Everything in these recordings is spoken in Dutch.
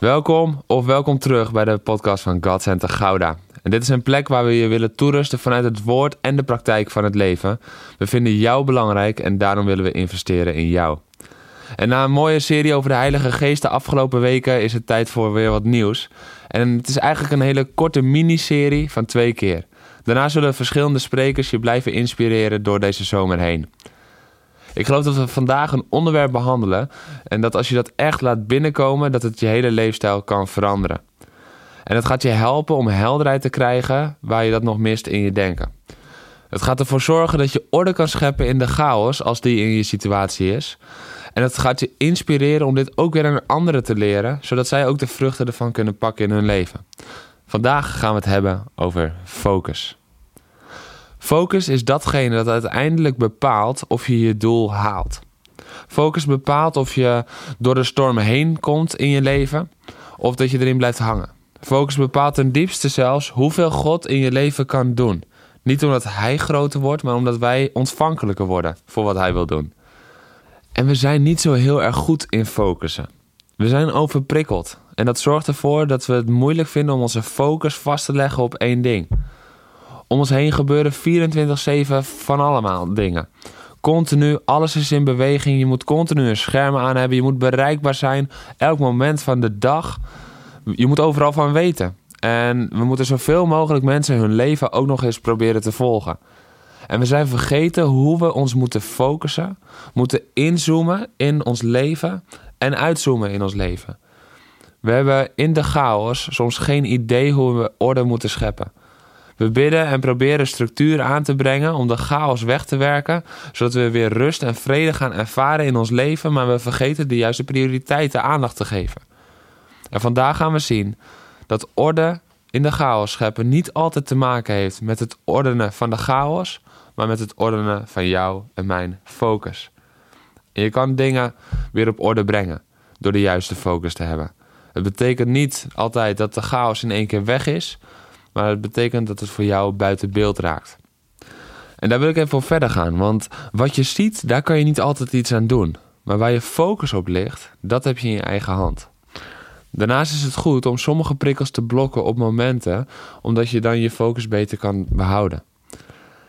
Welkom of welkom terug bij de podcast van God Center Gouda. En dit is een plek waar we je willen toerusten vanuit het woord en de praktijk van het leven. We vinden jou belangrijk en daarom willen we investeren in jou. En na een mooie serie over de Heilige Geest de afgelopen weken is het tijd voor weer wat nieuws. En het is eigenlijk een hele korte miniserie van twee keer. Daarna zullen verschillende sprekers je blijven inspireren door deze zomer heen. Ik geloof dat we vandaag een onderwerp behandelen en dat als je dat echt laat binnenkomen, dat het je hele leefstijl kan veranderen. En het gaat je helpen om helderheid te krijgen waar je dat nog mist in je denken. Het gaat ervoor zorgen dat je orde kan scheppen in de chaos als die in je situatie is. En het gaat je inspireren om dit ook weer aan anderen te leren, zodat zij ook de vruchten ervan kunnen pakken in hun leven. Vandaag gaan we het hebben over focus. Focus is datgene dat uiteindelijk bepaalt of je je doel haalt. Focus bepaalt of je door de storm heen komt in je leven of dat je erin blijft hangen. Focus bepaalt ten diepste zelfs hoeveel God in je leven kan doen. Niet omdat Hij groter wordt, maar omdat wij ontvankelijker worden voor wat Hij wil doen. En we zijn niet zo heel erg goed in focussen. We zijn overprikkeld. En dat zorgt ervoor dat we het moeilijk vinden om onze focus vast te leggen op één ding. Om ons heen gebeuren 24-7 van allemaal dingen. Continu, alles is in beweging. Je moet continu een scherm aan hebben. Je moet bereikbaar zijn. Elk moment van de dag. Je moet overal van weten. En we moeten zoveel mogelijk mensen hun leven ook nog eens proberen te volgen. En we zijn vergeten hoe we ons moeten focussen, moeten inzoomen in ons leven en uitzoomen in ons leven. We hebben in de chaos soms geen idee hoe we orde moeten scheppen. We bidden en proberen structuur aan te brengen om de chaos weg te werken, zodat we weer rust en vrede gaan ervaren in ons leven, maar we vergeten de juiste prioriteiten aandacht te geven. En vandaag gaan we zien dat orde in de chaos scheppen niet altijd te maken heeft met het ordenen van de chaos, maar met het ordenen van jou en mijn focus. Je kan dingen weer op orde brengen door de juiste focus te hebben. Het betekent niet altijd dat de chaos in één keer weg is, maar het betekent dat het voor jou buiten beeld raakt. En daar wil ik even voor verder gaan, want wat je ziet, daar kan je niet altijd iets aan doen. Maar waar je focus op ligt, dat heb je in je eigen hand. Daarnaast is het goed om sommige prikkels te blokken op momenten, omdat je dan je focus beter kan behouden.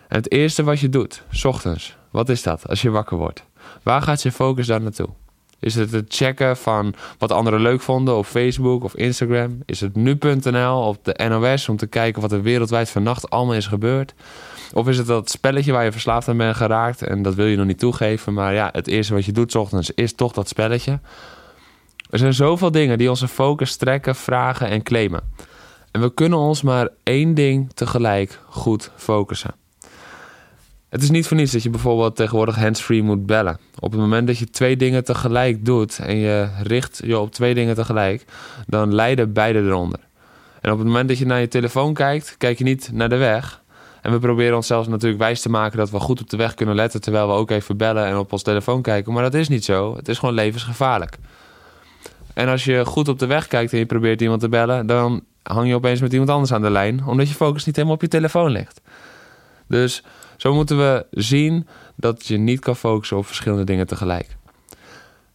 En het eerste wat je doet, s ochtends, wat is dat als je wakker wordt? Waar gaat je focus dan naartoe? Is het het checken van wat anderen leuk vonden op Facebook of Instagram? Is het nu.nl op de NOS om te kijken wat er wereldwijd vannacht allemaal is gebeurd? Of is het dat spelletje waar je verslaafd aan bent geraakt en dat wil je nog niet toegeven, maar ja, het eerste wat je doet ochtends is toch dat spelletje? Er zijn zoveel dingen die onze focus trekken, vragen en claimen. En we kunnen ons maar één ding tegelijk goed focussen. Het is niet voor niets dat je bijvoorbeeld tegenwoordig handsfree moet bellen. Op het moment dat je twee dingen tegelijk doet en je richt je op twee dingen tegelijk, dan lijden beide eronder. En op het moment dat je naar je telefoon kijkt, kijk je niet naar de weg. En we proberen onszelf natuurlijk wijs te maken dat we goed op de weg kunnen letten terwijl we ook even bellen en op ons telefoon kijken. Maar dat is niet zo. Het is gewoon levensgevaarlijk. En als je goed op de weg kijkt en je probeert iemand te bellen, dan hang je opeens met iemand anders aan de lijn, omdat je focus niet helemaal op je telefoon ligt. Dus zo moeten we zien dat je niet kan focussen op verschillende dingen tegelijk.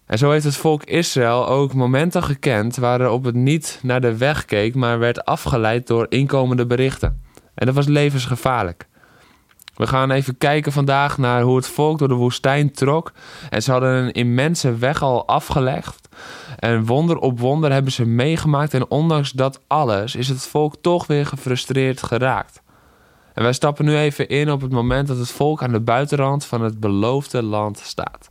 En zo heeft het volk Israël ook momenten gekend waarop het niet naar de weg keek, maar werd afgeleid door inkomende berichten. En dat was levensgevaarlijk. We gaan even kijken vandaag naar hoe het volk door de woestijn trok. En ze hadden een immense weg al afgelegd. En wonder op wonder hebben ze meegemaakt. En ondanks dat alles is het volk toch weer gefrustreerd geraakt. En wij stappen nu even in op het moment dat het volk aan de buitenrand van het beloofde land staat.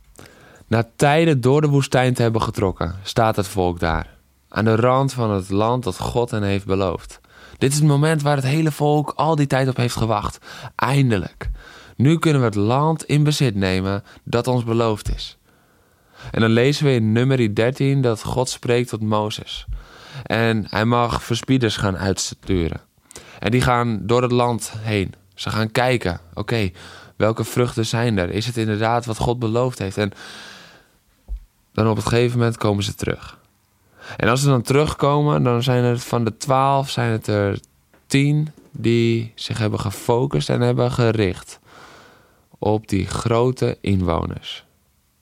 Na tijden door de woestijn te hebben getrokken, staat het volk daar. Aan de rand van het land dat God hen heeft beloofd. Dit is het moment waar het hele volk al die tijd op heeft gewacht. Eindelijk. Nu kunnen we het land in bezit nemen dat ons beloofd is. En dan lezen we in nummer 13 dat God spreekt tot Mozes. En hij mag verspieders gaan uitsturen. En die gaan door het land heen. Ze gaan kijken, oké, welke vruchten zijn er? Is het inderdaad wat God beloofd heeft? En dan op het gegeven moment komen ze terug. En als ze dan terugkomen, dan zijn er van de twaalf zijn het er tien die zich hebben gefocust en hebben gericht op die grote inwoners.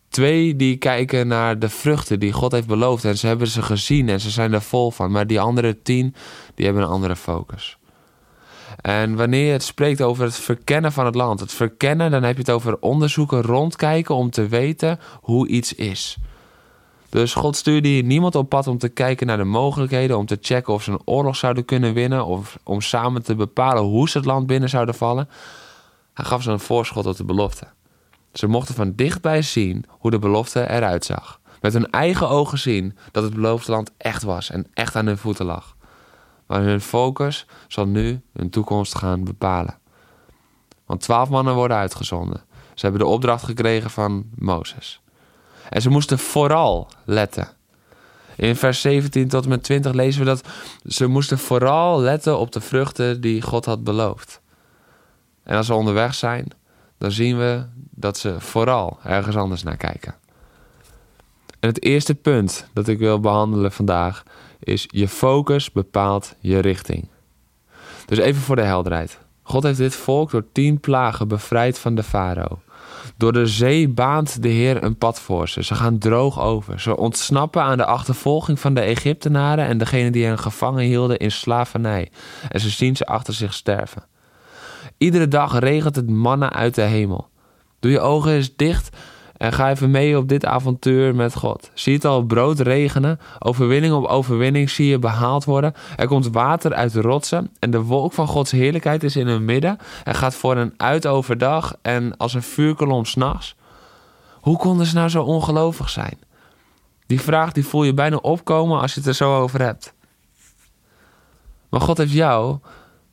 Twee die kijken naar de vruchten die God heeft beloofd en ze hebben ze gezien en ze zijn er vol van. Maar die andere tien, die hebben een andere focus. En wanneer je het spreekt over het verkennen van het land, het verkennen, dan heb je het over onderzoeken, rondkijken om te weten hoe iets is. Dus God stuurde hier niemand op pad om te kijken naar de mogelijkheden, om te checken of ze een oorlog zouden kunnen winnen, of om samen te bepalen hoe ze het land binnen zouden vallen. Hij gaf ze een voorschot op de belofte. Ze mochten van dichtbij zien hoe de belofte eruit zag. Met hun eigen ogen zien dat het beloofde land echt was en echt aan hun voeten lag. Maar hun focus zal nu hun toekomst gaan bepalen. Want twaalf mannen worden uitgezonden. Ze hebben de opdracht gekregen van Mozes. En ze moesten vooral letten. In vers 17 tot en met 20 lezen we dat ze moesten vooral letten op de vruchten die God had beloofd. En als ze onderweg zijn, dan zien we dat ze vooral ergens anders naar kijken. En het eerste punt dat ik wil behandelen vandaag is je focus bepaalt je richting. Dus even voor de helderheid. God heeft dit volk door tien plagen bevrijd van de farao. Door de zee baant de Heer een pad voor ze. Ze gaan droog over. Ze ontsnappen aan de achtervolging van de Egyptenaren en degene die hen gevangen hielden in slavernij. En ze zien ze achter zich sterven. Iedere dag regent het mannen uit de hemel. Doe je ogen eens dicht en ga even mee op dit avontuur met God. Zie het al brood regenen, overwinning op overwinning zie je behaald worden. Er komt water uit de rotsen en de wolk van Gods heerlijkheid is in hun midden. Er gaat voor hen uit overdag en als een vuurkolom s'nachts. Hoe konden ze nou zo ongelovig zijn? Die vraag die voel je bijna opkomen als je het er zo over hebt. Maar God heeft jou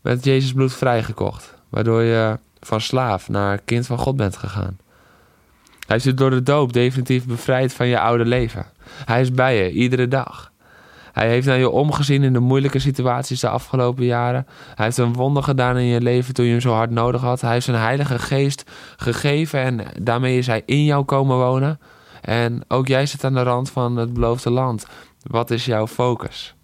met Jezus bloed vrijgekocht, waardoor je van slaaf naar kind van God bent gegaan. Hij is door de doop definitief bevrijd van je oude leven. Hij is bij je iedere dag. Hij heeft naar je omgezien in de moeilijke situaties de afgelopen jaren. Hij heeft een wonder gedaan in je leven toen je hem zo hard nodig had. Hij heeft zijn Heilige Geest gegeven en daarmee is hij in jou komen wonen. En ook jij zit aan de rand van het beloofde land. Wat is jouw focus?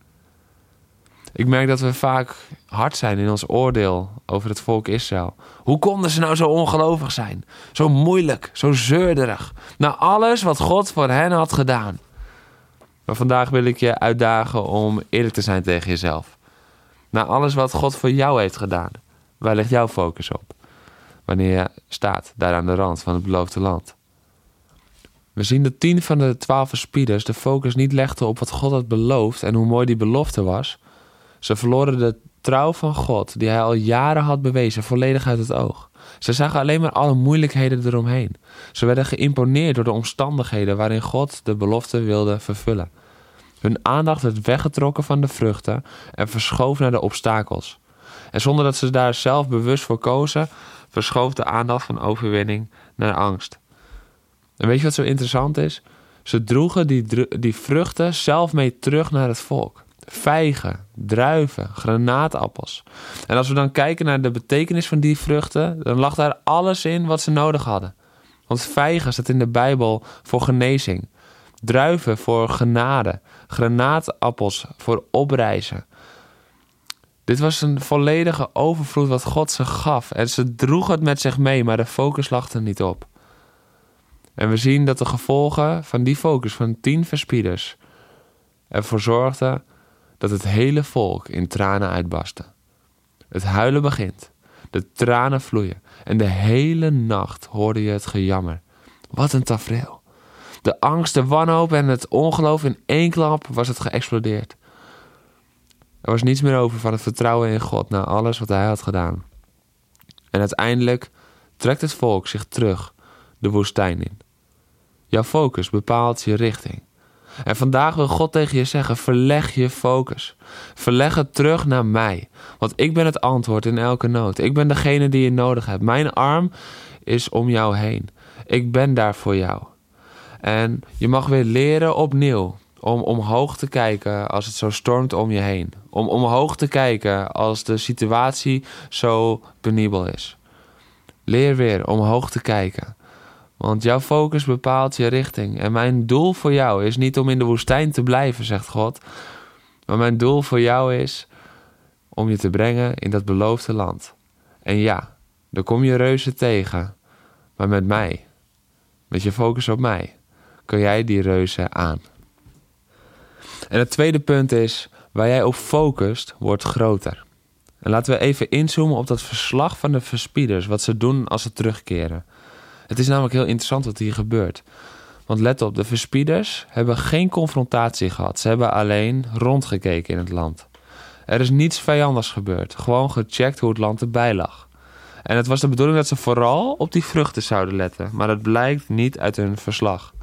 Ik merk dat we vaak hard zijn in ons oordeel over het volk Israël. Hoe konden ze nou zo ongelovig zijn? Zo moeilijk, zo zeurderig. Na alles wat God voor hen had gedaan. Maar vandaag wil ik je uitdagen om eerlijk te zijn tegen jezelf. Na alles wat God voor jou heeft gedaan. Waar ligt jouw focus op? Wanneer je staat daar aan de rand van het beloofde land. We zien dat tien van de twaalf verspieders de focus niet legden op wat God had beloofd en hoe mooi die belofte was ze verloren de trouw van God, die hij al jaren had bewezen, volledig uit het oog. Ze zagen alleen maar alle moeilijkheden eromheen. Ze werden geïmponeerd door de omstandigheden waarin God de belofte wilde vervullen. Hun aandacht werd weggetrokken van de vruchten en verschoof naar de obstakels. En zonder dat ze daar zelf bewust voor kozen, verschoof de aandacht van overwinning naar angst. En weet je wat zo interessant is? Ze droegen die, die vruchten zelf mee terug naar het volk vijgen, druiven, granaatappels. En als we dan kijken naar de betekenis van die vruchten, dan lag daar alles in wat ze nodig hadden. Want vijgen staat in de Bijbel voor genezing, druiven voor genade, granaatappels voor oprijzen. Dit was een volledige overvloed wat God ze gaf. En ze droegen het met zich mee, maar de focus lag er niet op. En we zien dat de gevolgen van die focus van tien verspieders ervoor zorgden dat het hele volk in tranen uitbarstte. Het huilen begint, de tranen vloeien en de hele nacht hoorde je het gejammer. Wat een tafereel. De angst, de wanhoop en het ongeloof in één klap was het geëxplodeerd. Er was niets meer over van het vertrouwen in God na alles wat hij had gedaan. En uiteindelijk trekt het volk zich terug de woestijn in. Jouw focus bepaalt je richting. En vandaag wil God tegen je zeggen: verleg je focus. Verleg het terug naar mij. Want ik ben het antwoord in elke nood. Ik ben degene die je nodig hebt. Mijn arm is om jou heen. Ik ben daar voor jou. En je mag weer leren opnieuw om omhoog te kijken als het zo stormt om je heen. Om omhoog te kijken als de situatie zo penibel is. Leer weer omhoog te kijken. Want jouw focus bepaalt je richting. En mijn doel voor jou is niet om in de woestijn te blijven, zegt God. Maar mijn doel voor jou is om je te brengen in dat beloofde land. En ja, dan kom je reuzen tegen. Maar met mij, met je focus op mij, kun jij die reuzen aan. En het tweede punt is, waar jij op focust, wordt groter. En laten we even inzoomen op dat verslag van de verspieders, wat ze doen als ze terugkeren. Het is namelijk heel interessant wat hier gebeurt. Want let op, de verspieders hebben geen confrontatie gehad. Ze hebben alleen rondgekeken in het land. Er is niets vijandigs gebeurd. Gewoon gecheckt hoe het land erbij lag. En het was de bedoeling dat ze vooral op die vruchten zouden letten. Maar dat blijkt niet uit hun verslag.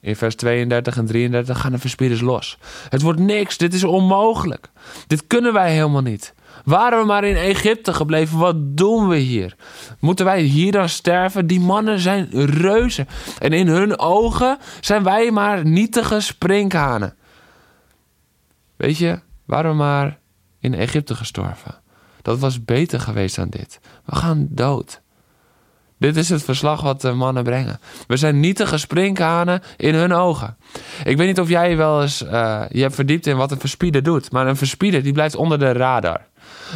In vers 32 en 33 gaan de verspieders los. Het wordt niks, dit is onmogelijk. Dit kunnen wij helemaal niet. Waren we maar in Egypte gebleven, wat doen we hier? Moeten wij hier dan sterven? Die mannen zijn reuzen. En in hun ogen zijn wij maar nietige sprinkhanen. Weet je, waren we maar in Egypte gestorven. Dat was beter geweest dan dit. We gaan dood. Dit is het verslag wat de mannen brengen. We zijn nietige sprinkhanen in hun ogen. Ik weet niet of jij wel eens uh, je hebt verdiept in wat een verspieder doet. Maar een verspieder die blijft onder de radar.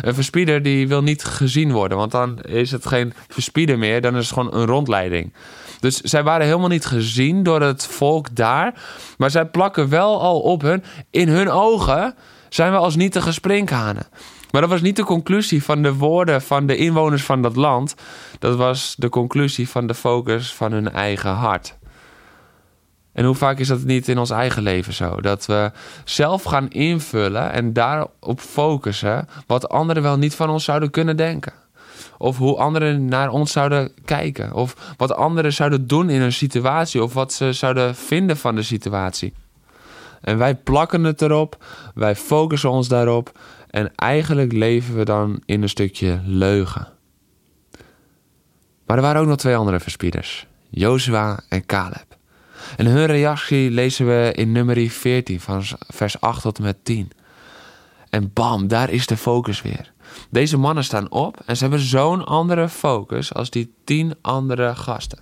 Een verspieder die wil niet gezien worden. Want dan is het geen verspieder meer. Dan is het gewoon een rondleiding. Dus zij waren helemaal niet gezien door het volk daar. Maar zij plakken wel al op hun. In hun ogen zijn we als nietige sprinkhanen. Maar dat was niet de conclusie van de woorden van de inwoners van dat land. Dat was de conclusie van de focus van hun eigen hart. En hoe vaak is dat niet in ons eigen leven zo? Dat we zelf gaan invullen en daarop focussen wat anderen wel niet van ons zouden kunnen denken. Of hoe anderen naar ons zouden kijken. Of wat anderen zouden doen in een situatie. Of wat ze zouden vinden van de situatie. En wij plakken het erop. Wij focussen ons daarop. En eigenlijk leven we dan in een stukje leugen. Maar er waren ook nog twee andere verspieders. Jozua en Caleb. En hun reactie lezen we in nummer 14 van vers 8 tot en met 10. En bam, daar is de focus weer. Deze mannen staan op en ze hebben zo'n andere focus als die tien andere gasten.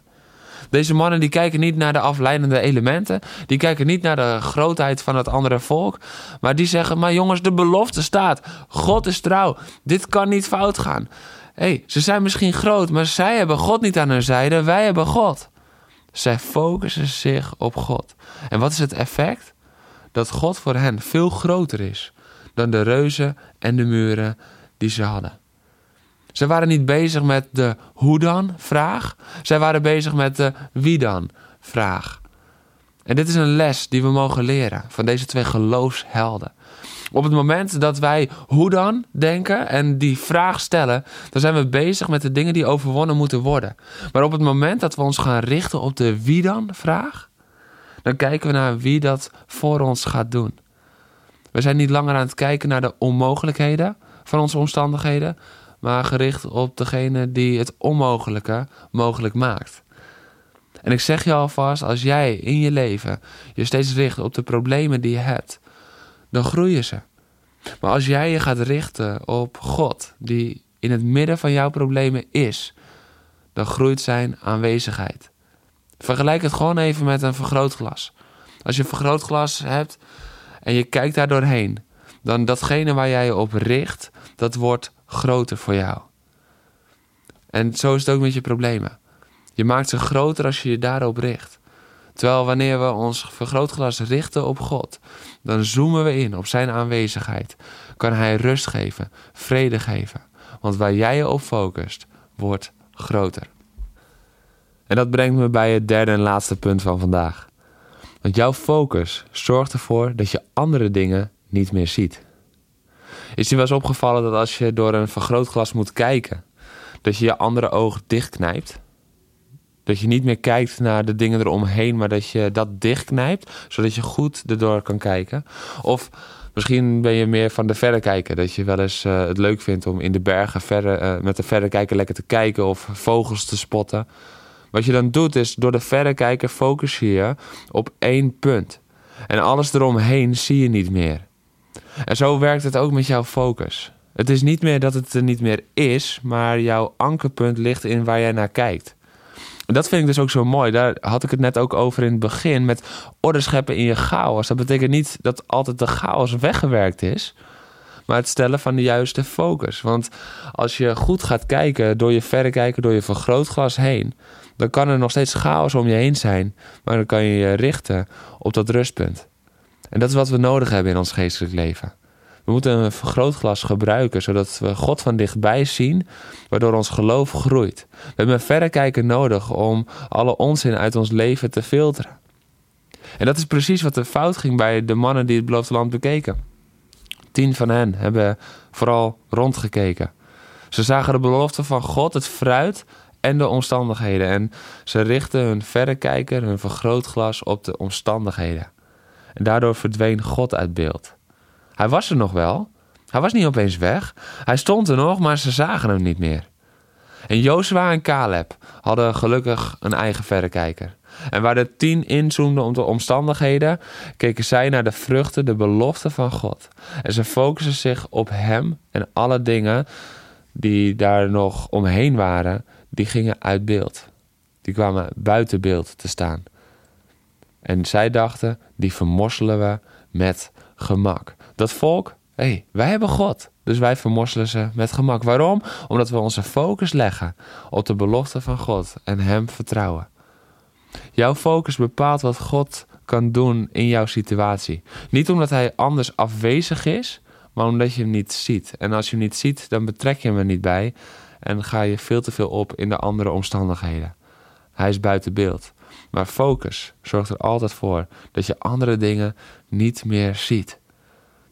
Deze mannen die kijken niet naar de afleidende elementen. Die kijken niet naar de grootheid van het andere volk. Maar die zeggen, maar jongens, de belofte staat. God is trouw. Dit kan niet fout gaan. hey, ze zijn misschien groot, maar zij hebben God niet aan hun zijde. Wij hebben God. Zij focussen zich op God. En wat is het effect? Dat God voor hen veel groter is dan de reuzen en de muren die ze hadden. Ze waren niet bezig met de hoe dan vraag. Zij waren bezig met de wie dan vraag. En dit is een les die we mogen leren van deze twee geloofshelden. Op het moment dat wij hoe dan denken en die vraag stellen, dan zijn we bezig met de dingen die overwonnen moeten worden. Maar op het moment dat we ons gaan richten op de wie dan vraag, dan kijken we naar wie dat voor ons gaat doen. We zijn niet langer aan het kijken naar de onmogelijkheden van onze omstandigheden, maar gericht op degene die het onmogelijke mogelijk maakt. En ik zeg je alvast, als jij in je leven je steeds richt op de problemen die je hebt, dan groeien ze. Maar als jij je gaat richten op God, die in het midden van jouw problemen is, dan groeit zijn aanwezigheid. Vergelijk het gewoon even met een vergrootglas. Als je een vergrootglas hebt en je kijkt daar doorheen, dan datgene waar jij je op richt, dat wordt groter voor jou. En zo is het ook met je problemen. Je maakt ze groter als je je daarop richt. Terwijl wanneer we ons vergrootglas richten op God, dan zoomen we in op Zijn aanwezigheid. Kan Hij rust geven, vrede geven. Want waar jij je op focust, wordt groter. En dat brengt me bij het derde en laatste punt van vandaag. Want jouw focus zorgt ervoor dat je andere dingen niet meer ziet. Is je wel eens opgevallen dat als je door een vergrootglas moet kijken, dat je je andere oog dichtknijpt? Dat je niet meer kijkt naar de dingen eromheen, maar dat je dat dichtknijpt, zodat je goed erdoor kan kijken. Of misschien ben je meer van de verrekijker, dat je wel eens uh, het leuk vindt om in de bergen verre, uh, met de verrekijker lekker te kijken of vogels te spotten. Wat je dan doet is, door de verrekijker focus je op één punt. En alles eromheen zie je niet meer. En zo werkt het ook met jouw focus. Het is niet meer dat het er niet meer is, maar jouw ankerpunt ligt in waar jij naar kijkt. En dat vind ik dus ook zo mooi. Daar had ik het net ook over in het begin met orde scheppen in je chaos. Dat betekent niet dat altijd de chaos weggewerkt is, maar het stellen van de juiste focus. Want als je goed gaat kijken, door je verrekijker, door je vergrootglas heen, dan kan er nog steeds chaos om je heen zijn, maar dan kan je je richten op dat rustpunt. En dat is wat we nodig hebben in ons geestelijk leven. We moeten een vergrootglas gebruiken, zodat we God van dichtbij zien, waardoor ons geloof groeit. We hebben een verrekijker nodig om alle onzin uit ons leven te filteren. En dat is precies wat er fout ging bij de mannen die het beloofde land bekeken. Tien van hen hebben vooral rondgekeken. Ze zagen de belofte van God, het fruit en de omstandigheden. En ze richtten hun verrekijker, hun vergrootglas op de omstandigheden. En daardoor verdween God uit beeld. Hij was er nog wel. Hij was niet opeens weg. Hij stond er nog, maar ze zagen hem niet meer. En Jozua en Caleb hadden gelukkig een eigen verrekijker. En waar de tien inzoomden om de omstandigheden, keken zij naar de vruchten, de beloften van God. En ze focussen zich op Hem en alle dingen die daar nog omheen waren, die gingen uit beeld. Die kwamen buiten beeld te staan. En zij dachten, die vermorselen we met gemak. Dat volk, hé, hey, wij hebben God. Dus wij vermorselen ze met gemak. Waarom? Omdat we onze focus leggen op de belofte van God en Hem vertrouwen. Jouw focus bepaalt wat God kan doen in jouw situatie. Niet omdat Hij anders afwezig is, maar omdat je hem niet ziet. En als je hem niet ziet, dan betrek je hem er niet bij en ga je veel te veel op in de andere omstandigheden. Hij is buiten beeld. Maar focus zorgt er altijd voor dat je andere dingen niet meer ziet.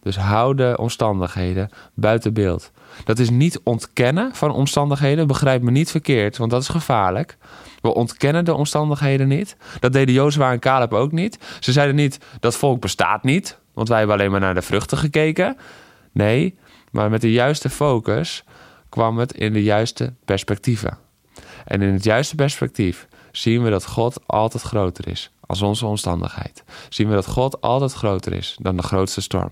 Dus hou de omstandigheden buiten beeld. Dat is niet ontkennen van omstandigheden, begrijp me niet verkeerd, want dat is gevaarlijk. We ontkennen de omstandigheden niet. Dat deden Jozua en Caleb ook niet. Ze zeiden niet dat volk bestaat niet, want wij hebben alleen maar naar de vruchten gekeken. Nee, maar met de juiste focus kwam het in de juiste perspectieven. En in het juiste perspectief zien we dat God altijd groter is als onze omstandigheid. Zien we dat God altijd groter is dan de grootste storm.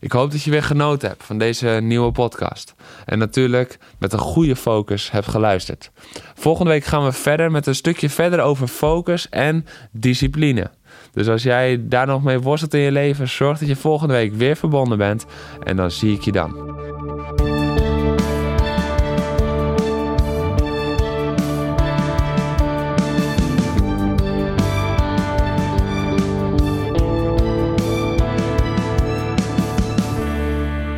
Ik hoop dat je weer genoten hebt van deze nieuwe podcast. En natuurlijk met een goede focus hebt geluisterd. Volgende week gaan we verder met een stukje verder over focus en discipline. Dus als jij daar nog mee worstelt in je leven, zorg dat je volgende week weer verbonden bent. En dan zie ik je dan.